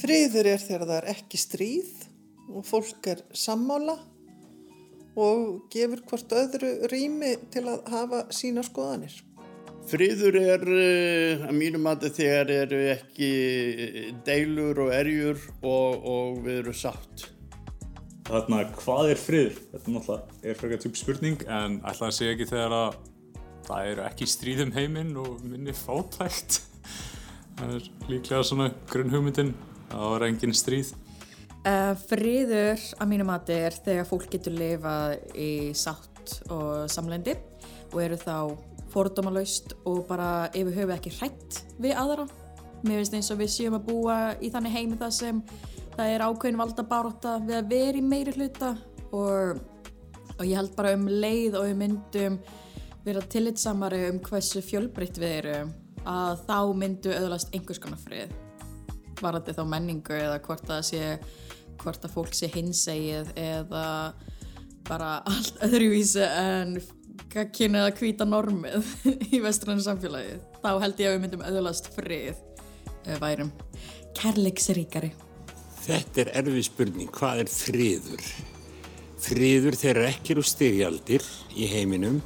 Friður er þegar það er ekki stríð og fólk er sammála og gefur hvort öðru rými til að hafa sína skoðanir. Friður er uh, að mínum að þegar eru ekki deilur og erjur og, og við erum sátt. Þarna, hvað er friður? Þetta er náttúrulega er frekar tjúb spurning en ætla að segja ekki þegar að það eru ekki stríðum heiminn og minni fátækt. Það er líklega svona grunnhugmyndin að það er engin stríð. Uh, friður að mínu mati er þegar fólk getur lifað í sátt og samlendi og eru þá fordómalaust og bara yfir höfu ekki hrætt við aðra. Mér finnst eins og við séum að búa í þannig heimi það sem það er ákveðin valda baróta við að vera í meiri hluta og, og ég held bara um leið og við myndum vera tillitsamari um hversu fjölbreytt við erum að þá myndu öðlast einhvers konar frið varandi þá menningu eða hvort það sé hvort að fólk sé hinsegið eða bara allt öðruvísi en kynna eða hvita normið í vestrannu samfélagi þá held ég að við myndum öðlast frið við værum kærleiksríkari Þetta er erfið spurning, hvað er friður? Friður þegar ekki eru styrjaldir í heiminum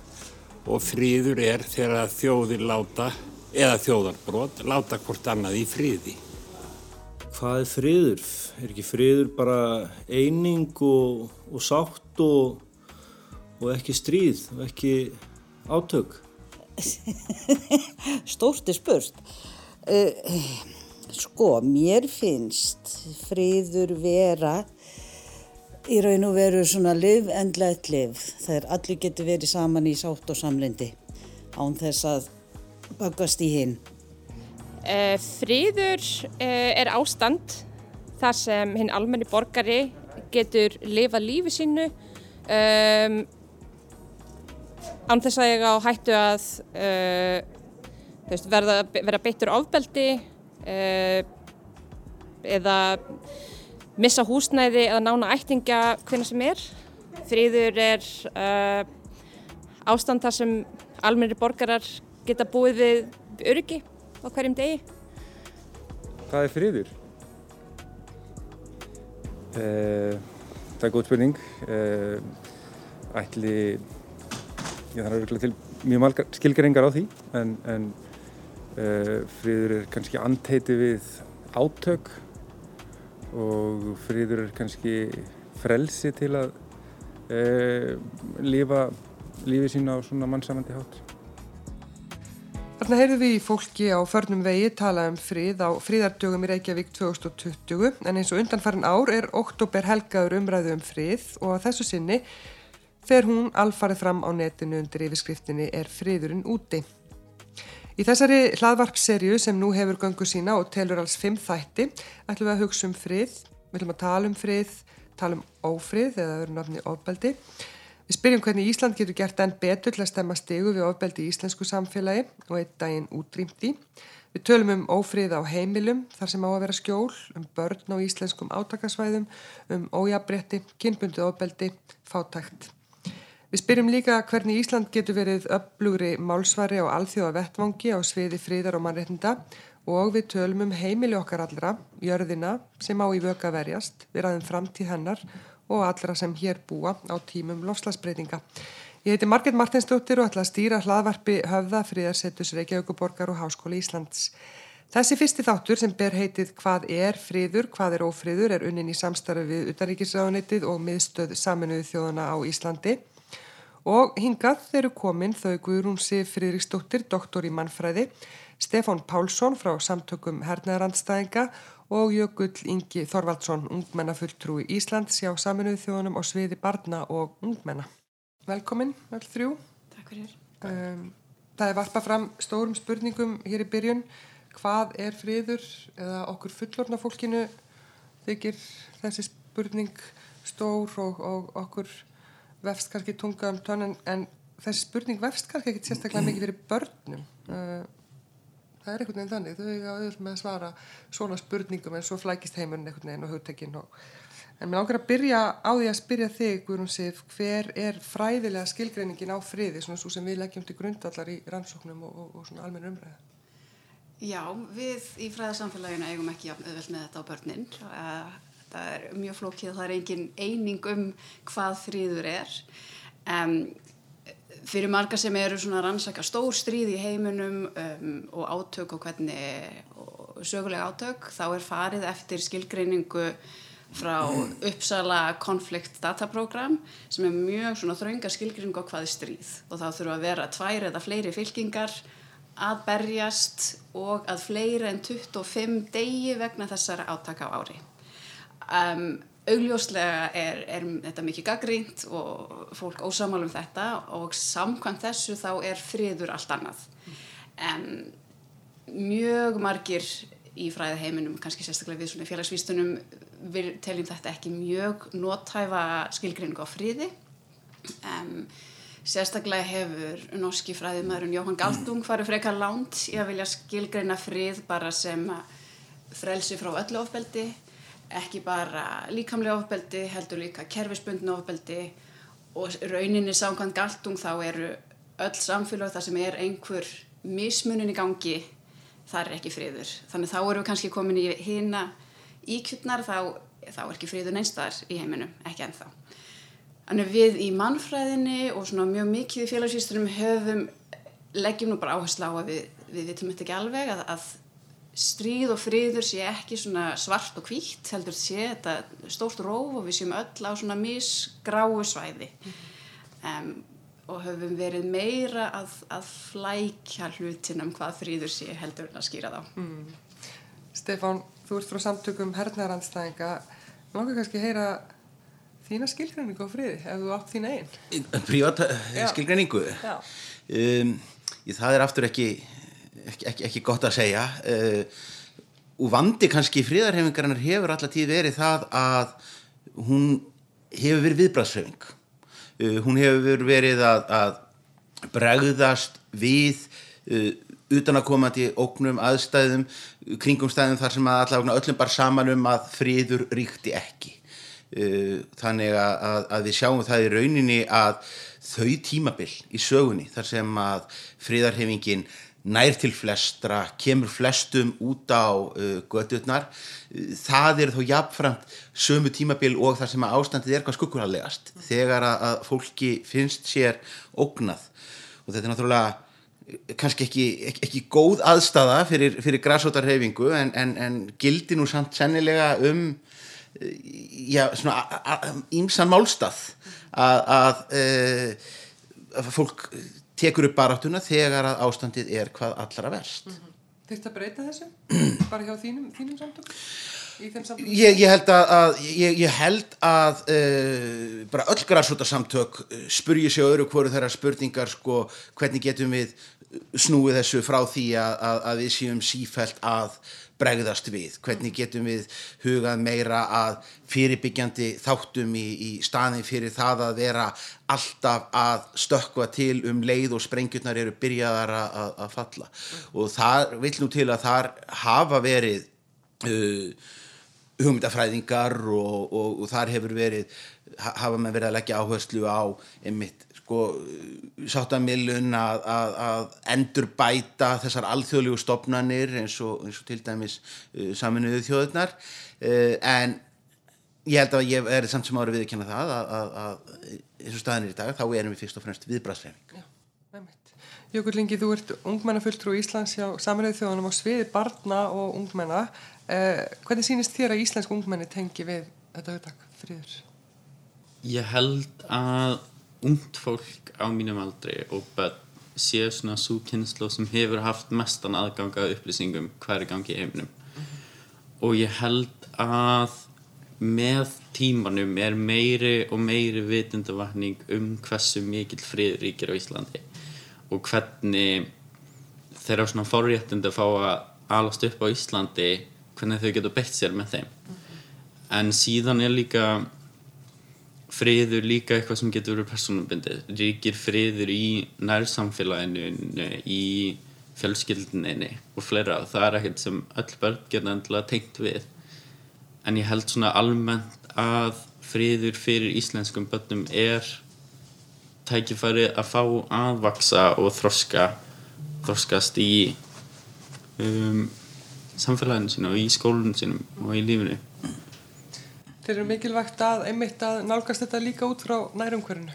og friður er þegar þjóðir láta, eða þjóðarbrot, láta hvort annað í friði. Hvað er friður? Er ekki friður bara eining og, og sátt og, og ekki stríð og ekki átök? Stórt er spurt. Uh, sko, mér finnst friður vera í raun og veru svona liv endlegt liv. Það er allir getur verið saman í sátt og samlendi án þess að bakast í hinn. Uh, friður uh, er ástand þar sem hinn almenni borgari getur lifað lífi sínu um, án þess að ég á hættu að uh, veist, verða, verða beittur ofbeldi eða missa húsnæði eða nána ættinga hvernig sem er. Friður er ástand þar sem almenni borgarar geta búið við öryggi á hverjum degi. Hvað er friður? Uh, það er góð spurning. Uh, ætli, ég þarf að til mjög margar skilgeringar á því, en, en uh, friður er kannski anteiti við átök og friður er kannski frelsi til að lifa lífið sína á svona mannsamandi hátt. Þarna heyrðum við í fólki á förnum vegi tala um frið á fríðardögum í Reykjavík 2020 en eins og undanfærin ár er oktober helgaður umræðu um frið og að þessu sinni fer hún alfarið fram á netinu undir yfirskriftinni Er friðurinn úti? Í þessari hlaðvarpserju sem nú hefur gangu sína og telur alls fimm þætti ætlum við að hugsa um frið, við ætlum að tala um frið, tala um ófrið eða öðru nafni ofbeldi Við spyrjum hvernig Ísland getur gert enn betur til að stemma stegu við ofbeldi í íslensku samfélagi og einn daginn útrýmti. Við tölum um ófrið á heimilum þar sem á að vera skjól, um börn á íslenskum átakasvæðum, um ójabrétti, kynbundið ofbeldi, fátækt. Við spyrjum líka hvernig Ísland getur verið upplugri málsvari á alþjóða vettvangi á sviði fríðar og mannreitnda og við tölum um heimili okkar allra, jörðina, sem á í vöka verjast, við ræðum framtíð hennar og allra sem hér búa á tímum lofslagsbreytinga. Ég heiti Marget Martinsdóttir og ætla að stýra hlaðvarpi höfða fríðarsettus Reykjavíkuborgar og Háskóli Íslands. Þessi fyrsti þáttur sem ber heitið Hvað er friður, hvað er ófriður er unnin í samstarfi við Utaríkisraðunitið og miðstöð saminuðu þjóðana á Íslandi. Og hingað þeirru komin þau Guðrún Sif Fríðriksdóttir, doktor í mannfræði, Stefán Pálsson frá samtökum hernaðarandstæðinga og Jökull Ingi Þorvaldsson, ungmennafulltrúi Íslands hjá saminuðu þjóðunum og sviði barna og ungmenna. Velkomin, vel þrjú. Takk fyrir. Um, það er varpað fram stórum spurningum hér í byrjun. Hvað er friður eða okkur fullorna fólkinu þykir þessi spurning stór og, og okkur vefst kannski tunga um tönn en, en þessi spurning vefst kannski ekki sérstaklega mikið fyrir börnum. Uh, það er einhvern veginn þannig, þau hefur auðvitað með að svara svona spurningum en svo flækist heimurinn einhvern veginn og hugtekinn og en mér ákveður að byrja á því að spyrja þig Sif, hver er fræðilega skilgreiningin á friði, svona svo sem við leggjum til grundallar í rannsóknum og, og, og svona almenna umræða Já, við í fræðarsamfélaginu eigum ekki auðvelt með þetta á börnin. Eh, Þetta er mjög flókið, það er engin eining um hvað fríður er. Um, fyrir marga sem eru svona rannsaka stór stríð í heiminum um, og átök og hvernig, og sögulega átök, þá er farið eftir skilgreiningu frá Uppsala Conflict Data Program sem er mjög svona þraunga skilgreiningu á hvað er stríð og þá þurfa að vera tvær eða fleiri fylkingar að berjast og að fleiri en 25 degi vegna þessara átaka á ári. Um, augljóslega er, er þetta mikið gaggrínt og fólk ósamal um þetta og samkvæmt þessu þá er friður allt annað. Um, mjög margir í fræða heiminum, kannski sérstaklega við svona félagsvístunum, við teljum þetta ekki mjög nótæfa skilgreiningu á friði. Um, sérstaklega hefur norski fræðimæðurinn Jóhann Galtung farið frekar lánt í að vilja skilgreina frið bara sem frelsi frá öllu ofbeldi ekki bara líkamlega ofbeldi, heldur líka kerfisbundin ofbeldi og rauninni samkvæmt galtung þá eru öll samfélag þar sem er einhver mismunin í gangi, það er ekki friður. Þannig þá erum við kannski komin í hýna íkjutnar, þá, þá er ekki friður neinstæðar í heiminum, ekki ennþá. Þannig við í mannfræðinni og svona mjög mikið í félagsýstunum höfum, leggjum nú bara áherslu á að við, við vitum þetta ekki alveg, að, að stríð og friður sé ekki svona svart og hvítt heldur sé þetta stórt róf og við séum öll á svona misgráu svæði. Um, og höfum verið meira að, að flækja hlutin um hvað friður sé heldur en að skýra þá. Mm. Stefán, þú ert frá samtökum hernaðarandstæðinga. Langar kannski að heyra þína skilgræningu á friði ef þú átt þína einn Prívat skilgræningu um, það er aftur ekki ekki, ekki, ekki gott að segja. Uh, og vandi kannski fríðarhefingarinnar hefur alltaf tíð verið það að hún hefur verið viðbræðsrefing uh, hún hefur verið að, að bregðast við uh, utanakomandi ógnum aðstæðum kringum stæðum þar sem að allavega öllum bara saman um að fríður ríkti ekki. Þannig að, að við sjáum það í rauninni að þau tímabill í sögunni þar sem að fríðarhefingin nær til flestra, kemur flestum út á uh, gödurnar það er þó jafnframt sömu tímabil og það sem að ástandið er hvað skukkurhallegast þegar að, að fólki finnst sér ógnað. Og þetta er náttúrulega kannski ekki, ekki, ekki góð aðstafa fyrir, fyrir græsótarhefingu en, en, en gildi nú samt sennilega um eh, já, svona ímsan málstað. Að, að, eh, að fólk tekur upp baráttuna þegar að ástandið er hvað allra verst. Mm -hmm. Að breyta þessu? Bara hjá þínum, þínum samtök? Ég, ég held að, að, ég, ég held að uh, bara öll græsótarsamtök uh, spurji sig öðru hverju þeirra spurningar sko hvernig getum við snúið þessu frá því að, að við séum sífælt að bregðast við, hvernig getum við hugað meira að fyrirbyggjandi þáttum í, í staðin fyrir það að vera alltaf að stökka til um leið og sprengjurnar eru byrjaðar að, að falla? Og það vil nú til að þar hafa verið uh, hugmyndafræðingar og, og, og þar hefur verið hafa með verið að leggja áherslu á einmitt sko sáttamilun að, að, að endur bæta þessar alþjóðlegu stopnarnir eins og, eins og til dæmis uh, saminuðu þjóðurnar uh, en ég held að ég er samt sem árið viðkjanna það að, að eins og staðinir í dag þá erum við fyrst og fremst viðbrastfæring Jökull Ingi, þú ert ungmennafulltrú í Íslands hjá saminuðu þjóðunum á sviði barna og ungmenna. Uh, hvernig sínist þér að íslensk ungmenni tengi við þetta auðvitað friður? Ég held að ungt fólk á mínum aldri og börn séu svona svo kynslu sem hefur haft mestan aðganga upplýsingum hverju gangi í heiminum mm -hmm. og ég held að með tímanum er meiri og meiri vitundavakning um hversu mikill frið ríkir á Íslandi og hvernig þeirra svona forréttindi að fá að alast upp á Íslandi hvernig þau getur beitt sér með þeim mm -hmm. en síðan er líka friður líka eitthvað sem getur verið personabindið ríkir friður í nærsamfélaginu í fjölskyldinni og fleira. Það er ekkert sem öll börn geta endilega tengt við. En ég held svona almennt að friður fyrir íslenskum börnum er tækifæri að fá aðvaksa og þroska þroskast í um, samfélaginu sinu og í skólinu sinum og í lífinu. Þeir eru mikilvægt að einmitt að nálgast þetta líka út frá nærumhverfinu.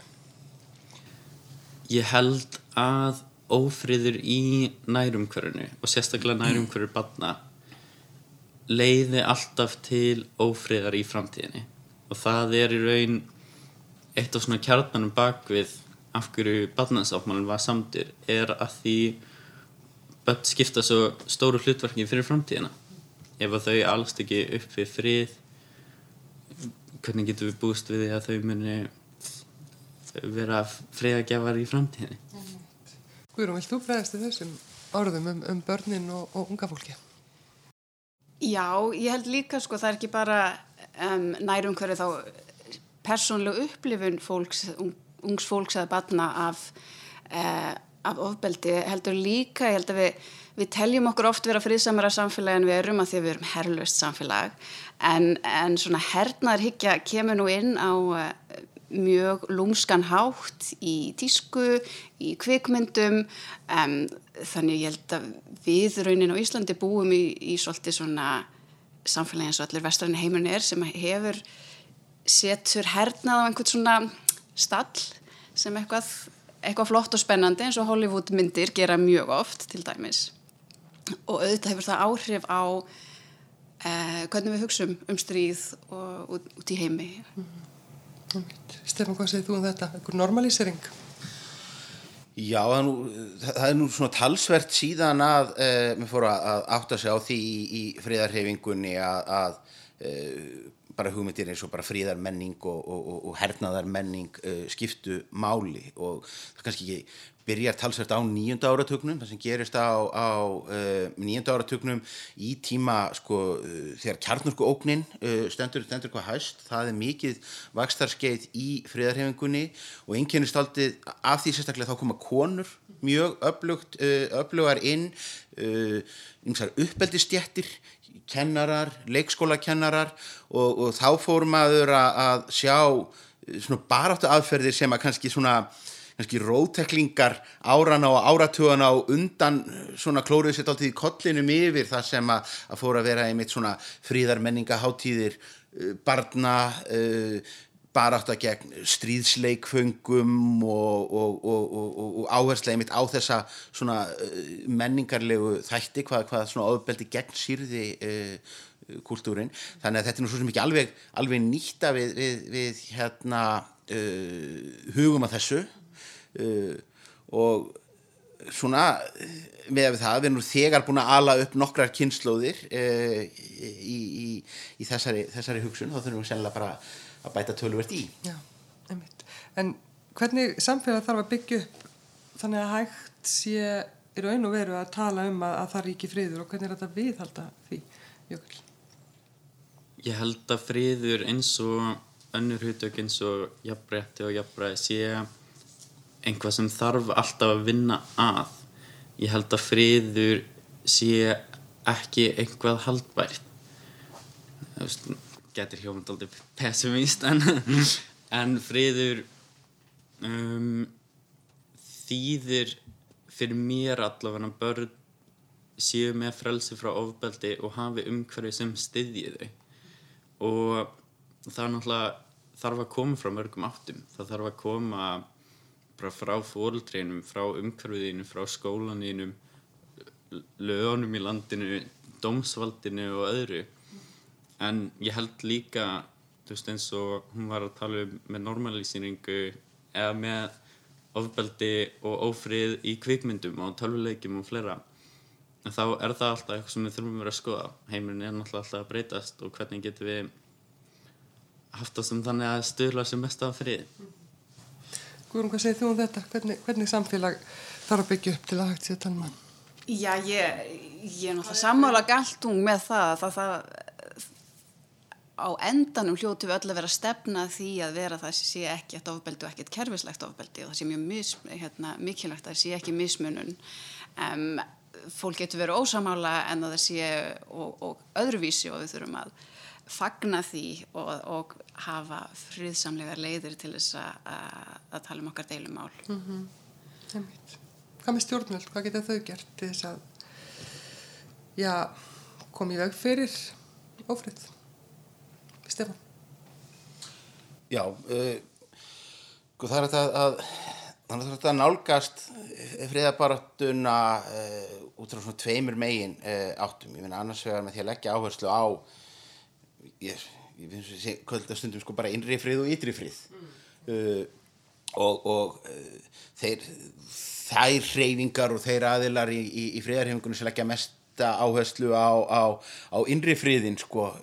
Ég held að ófriður í nærumhverfinu og sérstaklega nærumhverfur barna leiði alltaf til ófriðar í framtíðinni og það er í raun eitt af svona kjarnanum bakvið af hverju barnasáttmálinn var samtir er að því börn skipta svo stóru hlutverki fyrir framtíðina ef að þau alst ekki upp við frið hvernig getum við búist við því að þau muni vera friðagjafar í framtíðinni Guðrún, vilt þú bregðast í þessum orðum um, um börnin og, og unga fólki? Já, ég held líka sko, það er ekki bara um, nærum hverju þá persónlegu upplifun fólks, un, ungs fólks eða batna af, uh, af ofbeldi heldur líka, ég held að við, við teljum okkur oft vera friðsamara samfélagi en við erum að því að við erum herrlöst samfélag. En, en svona hernaðarhyggja kemur nú inn á uh, mjög lúmskan hátt í tísku, í kvikmyndum. Um, þannig ég held að við raunin á Íslandi búum í, í svolítið svona samfélagi eins og allir vestræðin heimurinn er sem hefur setur hernað á einhvern svona stall sem eitthvað, eitthvað flott og spennandi eins og Hollywood myndir gera mjög oft til dæmis og auðvitað hefur það áhrif á eh, hvernig við hugsum um stríð og út, út í heimi mm -hmm. Stefán, hvað segir þú um þetta? Ekkur normalísering? Já, það er nú, það er nú svona talsvert síðan að eh, mér fór að átta sig á því í, í fríðarhefingunni að, að eh, bara hugmyndir eins og bara fríðarmenning og, og, og, og hernaðarmenning eh, skiptu máli. Og það kannski ekki byrjar talsvert á nýjunda áratögnum, það sem gerist á, á uh, nýjunda áratögnum í tíma sko uh, þegar kjarnurku ógnin uh, stendur, stendur hvað hæst, það er mikið vakstarskeið í friðarhefingunni og einkennist aldrei af því sérstaklega þá koma konur mjög öflugt, öflugar inn einsar uppeldistjættir kennarar, leikskólakennarar og, og þá fór maður að, að sjá svona baráttu aðferðir sem að kannski svona kannski róteklingar árana og áratugana og undan svona klóruðu sér alltaf í kollinum yfir það sem að, að fóra að vera einmitt svona fríðar menningaháttíðir barna uh, barátt að gegn stríðsleikföngum og, og, og, og áherslega einmitt á þessa svona uh, menningarlegu þætti hvað, hvað svona ofbeldi gegn sýrði uh, kultúrin. Þannig að þetta er nú svo sem ekki alveg, alveg nýtta við, við, við hérna hugum að þessu. Uh, og svona með það, við erum þegar búin að ala upp nokkrar kynnslóðir uh, í, í, í þessari, þessari hugsun, þá þurfum við sennilega bara að bæta töluvert í Já, einmitt. En hvernig samfélag þarf að byggja upp þannig að hægt sé í raun og veru að tala um að, að það ríki friður og hvernig er þetta viðhalda því, Jökull? Ég held að friður eins og önnur hutök eins og jafnbretti og jafnbretti sé einhvað sem þarf alltaf að vinna að ég held að friður sé ekki einhvað haldbært getur hljómand aldrei pessimist en, en friður um, þýðir fyrir mér allavega börn séu með frelsi frá ofbeldi og hafi umhverfi sem styðji þau og það er náttúrulega þarf að koma frá mörgum áttum það þarf að koma bara frá fóruldreinum, frá umhverfiðinu, frá skólaninum, lögunum í landinu, dómsvaldinu og öðru. En ég held líka, þú veist eins og hún var að tala um með normalísýningu eða með ofbeldi og ófrið í kvikmyndum og tölvuleikjum og fleira. En þá er það alltaf eitthvað sem við þurfum að vera að skoða. Heimurinn er náttúrulega alltaf að breytast og hvernig getum við haft það sem þannig að stöðla sem mest af frið. Guðrún, hvað segir þú um þetta? Hvernig, hvernig samfélag þarf að byggja upp til að hægt sér tann mann? Já, ég, ég er náttúrulega sammála galtung með það að það, það á endanum hljótu við öll að vera stefna því að vera það sé ekki eitt ofbeldi og ekki eitt kerfislegt ofbeldi og það sé mjög mis, hérna, mikilvægt að það sé ekki mismunun. Um, fólk getur verið ósamála en að það sé og, og öðruvísi og við þurfum að fagna því og, og hafa friðsamlegar leiðir til þess að, að tala um okkar deilumál. Mm -hmm. Hvað með stjórnvöld? Hvað geta þau gert til þess að já, kom í veg fyrir ófrið. Stefán? Já, uh, það er þetta að, að, að nálgast friðabaratuna uh, út frá svona tveimur megin uh, áttum. Ég finna annars vegar með því að leggja áherslu á, ég, ég finnst að segja kvöldastundum sko bara innri frið og ytri frið. Mm. og og þeir, þær hreyfingar og þeir aðilar í, í, í friðarhefingunum sem leggja mesta áherslu á, á, á innri friðin sko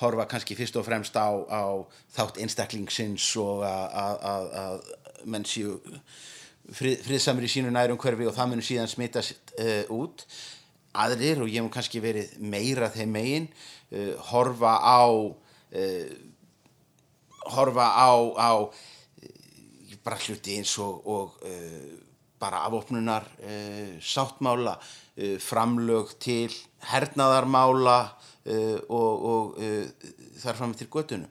horfa kannski fyrst og fremst á, á þátt einstaklingsins og að menn séu frið, friðsamir í sínu nærum hverfi og það munum síðan smittast uh, út. Aðrir og ég mun kannski verið meira þeim megin uh, horfa á uh, horfa á, á bara hluti eins og, og bara afopnunar sáttmála framlög til hernaðarmála uh, og, og uh, þar fram til göttunum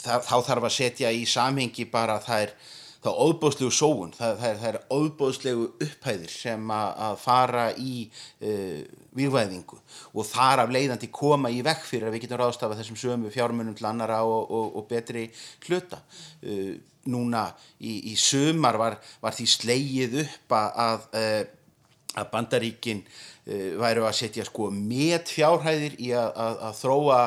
þá þarf að setja í samhengi bara þær þá óbóðslegu sóun, það, það, er, er óbóðslegu upphæðir sem a, að fara í uh, vývæðingu og þar af leiðandi koma í vekk fyrir að við getum ráðstafa þessum sömu fjármunum til annara og, og, og betri hluta. Uh, núna í, í sömar var, var því sleigið upp að, að, að bandaríkin væru að setja sko met fjárhæðir í að, að, að þróa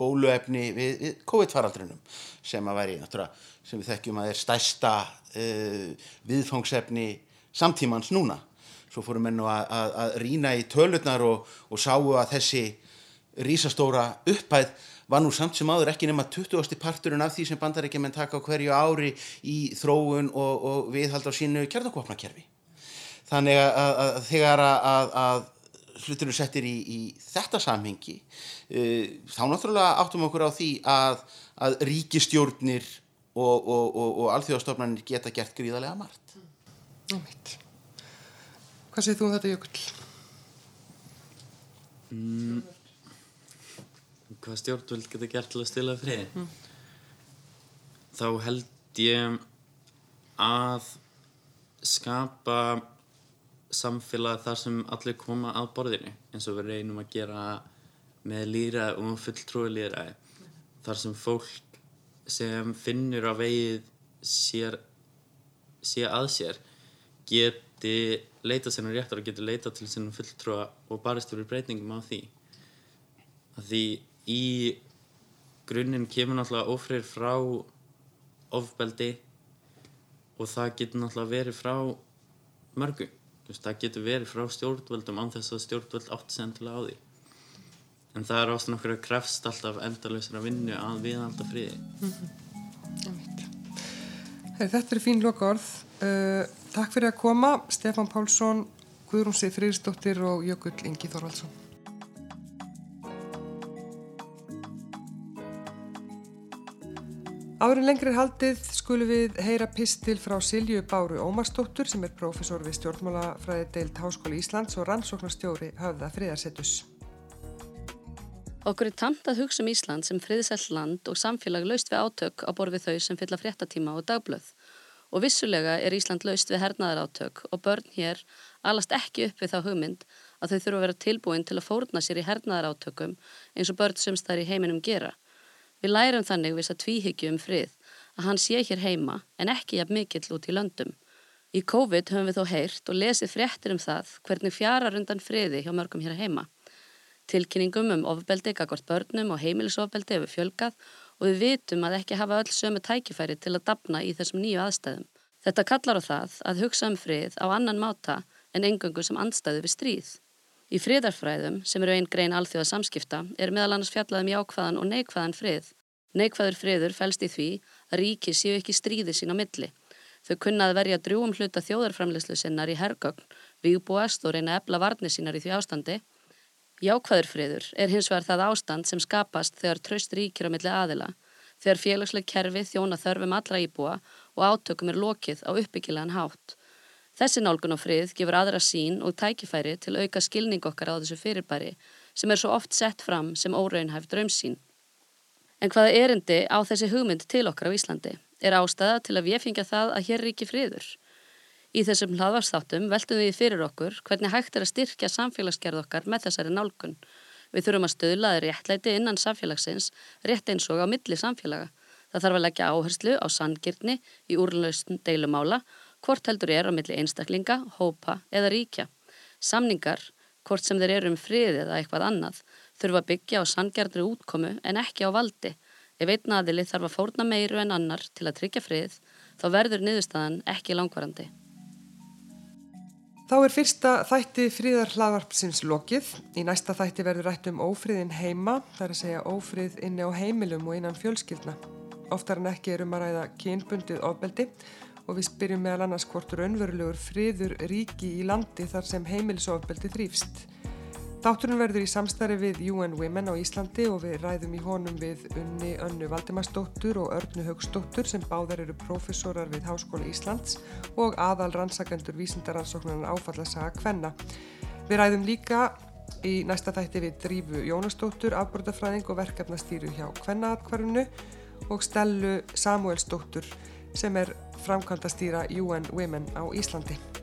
bóluefni við, við COVID-faraldrinum sem að væri náttúrulega sem við þekkjum að er stærsta uh, viðfangsefni samtímans núna. Svo fórum við nú að, að rína í tölurnar og, og sáu að þessi rísastóra upphæð var nú samt sem áður ekki nema 20. parturinn af því sem bandarækjumenn taka á hverju ári í þróun og, og viðhald á sínu kjarnakvapnakerfi þannig að, að, að þegar að, að eru settir í, í þetta samhengi uh, þá náttúrulega áttum okkur á því að ríkistjórnir og, og, og, og alþjóðastofnarnir geta gert gríðarlega margt mm. Hvað segir þú um þetta Jökull? Mm, hvað stjórnvöld geta gert til að stila frið? Mm. Þá held ég að skapa samfélag þar sem allir koma að borðinu eins og við reynum að gera með líra og fulltrúi líra þar sem fólk sem finnur að vegið sér, sé að sér geti leita sérnum réttar og geti leita til sérnum fulltrúa og barist fyrir breytingum á því. Að því í grunninn kemur náttúrulega ofrið frá ofbeldi og það getur náttúrulega verið frá mörgu. Það getur verið frá stjórnvöldum án þess að stjórnvöld átt sendilega á því en það er ástun okkur að krefst alltaf endalösra vinnu að viðhalda friði mm -hmm. Hei, Þetta er fín loka orð uh, Takk fyrir að koma Stefan Pálsson, Guðrún Sið Frýrsdóttir og Jökull Ingi Þorvaldsson Árin lengri haldið skulum við heyra pistil frá Silju Báru Ómarsdóttur sem er profesor við stjórnmálafræði deilt Háskóli Íslands og rannsóknarstjóri höfða friðarsettus. Okkur er tamt að hugsa um Ísland sem friðsælt land og samfélag laust við átök á borfið þau sem fylla fréttatíma og dagblöð. Og vissulega er Ísland laust við hernaðar átök og börn hér alast ekki upp við þá hugmynd að þau þurfa að vera tilbúin til að fórna sér í hernaðar átökum eins og börn sem stær í heiminum gera. Við lærum þannig viss að tvíhyggju um frið að hann sé hér heima en ekki jafn mikill út í löndum. Í COVID höfum við þó heyrt og lesið fréttir um það hvernig fjarar undan friði hjá mörgum hér heima. Tilkynningum um ofbeldi, gagvart börnum og heimilisofbeldi hefur fjölgað og við vitum að ekki hafa öll sömu tækifæri til að dapna í þessum nýju aðstæðum. Þetta kallar á það að hugsa um frið á annan máta en engöngu sem andstæðu við stríð. Í friðarfræðum, sem eru einn grein alþjóða samskipta, er meðal annars fjallaðum jákvæðan og neikvæðan frið. Neikvæður friður fælst í því að ríki séu ekki stríði sín á milli. Þau kunna að verja drjúum hluta þjóðarframleyslu sinnar í hergögn, viðbúast og reyna ebla varni sínar í því ástandi. Jákvæður friður er hins vegar það ástand sem skapast þegar tröst ríkir á milli aðila, þegar félagsleg kerfi þjóna þörfum allra íbúa og átökum er lokið á uppbyggilegan hátt. Þessi nálgun á frið gefur aðra sín og tækifæri til auka skilning okkar á þessu fyrirbæri sem er svo oft sett fram sem óraunhæft draumsín. En hvaða erindi á þessi hugmynd til okkar á Íslandi er ástæða til að við fengja það að hér ríki friður. Í þessum hlaðvarstáttum veltum við fyrir okkur hvernig hægt er að styrkja samfélagsgerð okkar með þessari nálgun. Við þurfum að stöðlaði réttlæti innan samfélagsins, rétt eins og á milli samfélaga. Það þarf að leggja áherslu á sangirni í úrlausn deilumála, hvort heldur er á milli einstaklinga, hópa eða ríkja. Samningar, hvort sem þeir eru um frið eða eitthvað annað, þurfa að byggja á sangjarnri útkomu en ekki á valdi. Ef einn aðili þarf að fórna meiru en annar til að tryggja frið, þá verður niðurstaðan ekki langvarandi. Þá er fyrsta þætti fríðar hlaðvarpsins lokið. Í næsta þætti verður rætt um ófriðin heima, þar að segja ófrið inni á heimilum og innan fjölskyldna. Oftar en ekki erum að ræða kynbundið ofbeldi og við spyrjum meðal annars hvort raunverulegur friður ríki í landi þar sem heimilisofbeldi þrýfst. Þátturinn verður í samstarfi við UN Women á Íslandi og við ræðum í honum við Unni Önnu Valdimarsdóttur og Örnu Haugsdóttur sem báðar eru profesorar við Háskóla Íslands og aðal rannsakendur vísindaransóknarnar áfallasaga Kvenna. Við ræðum líka í næsta þætti við Drífu Jónasdóttur, afbúrðafræðing og verkefnastýru hjá Kvennaatkvarunu og Stellu Samuelsdóttur sem er framkvæmdastýra UN Women á Íslandi.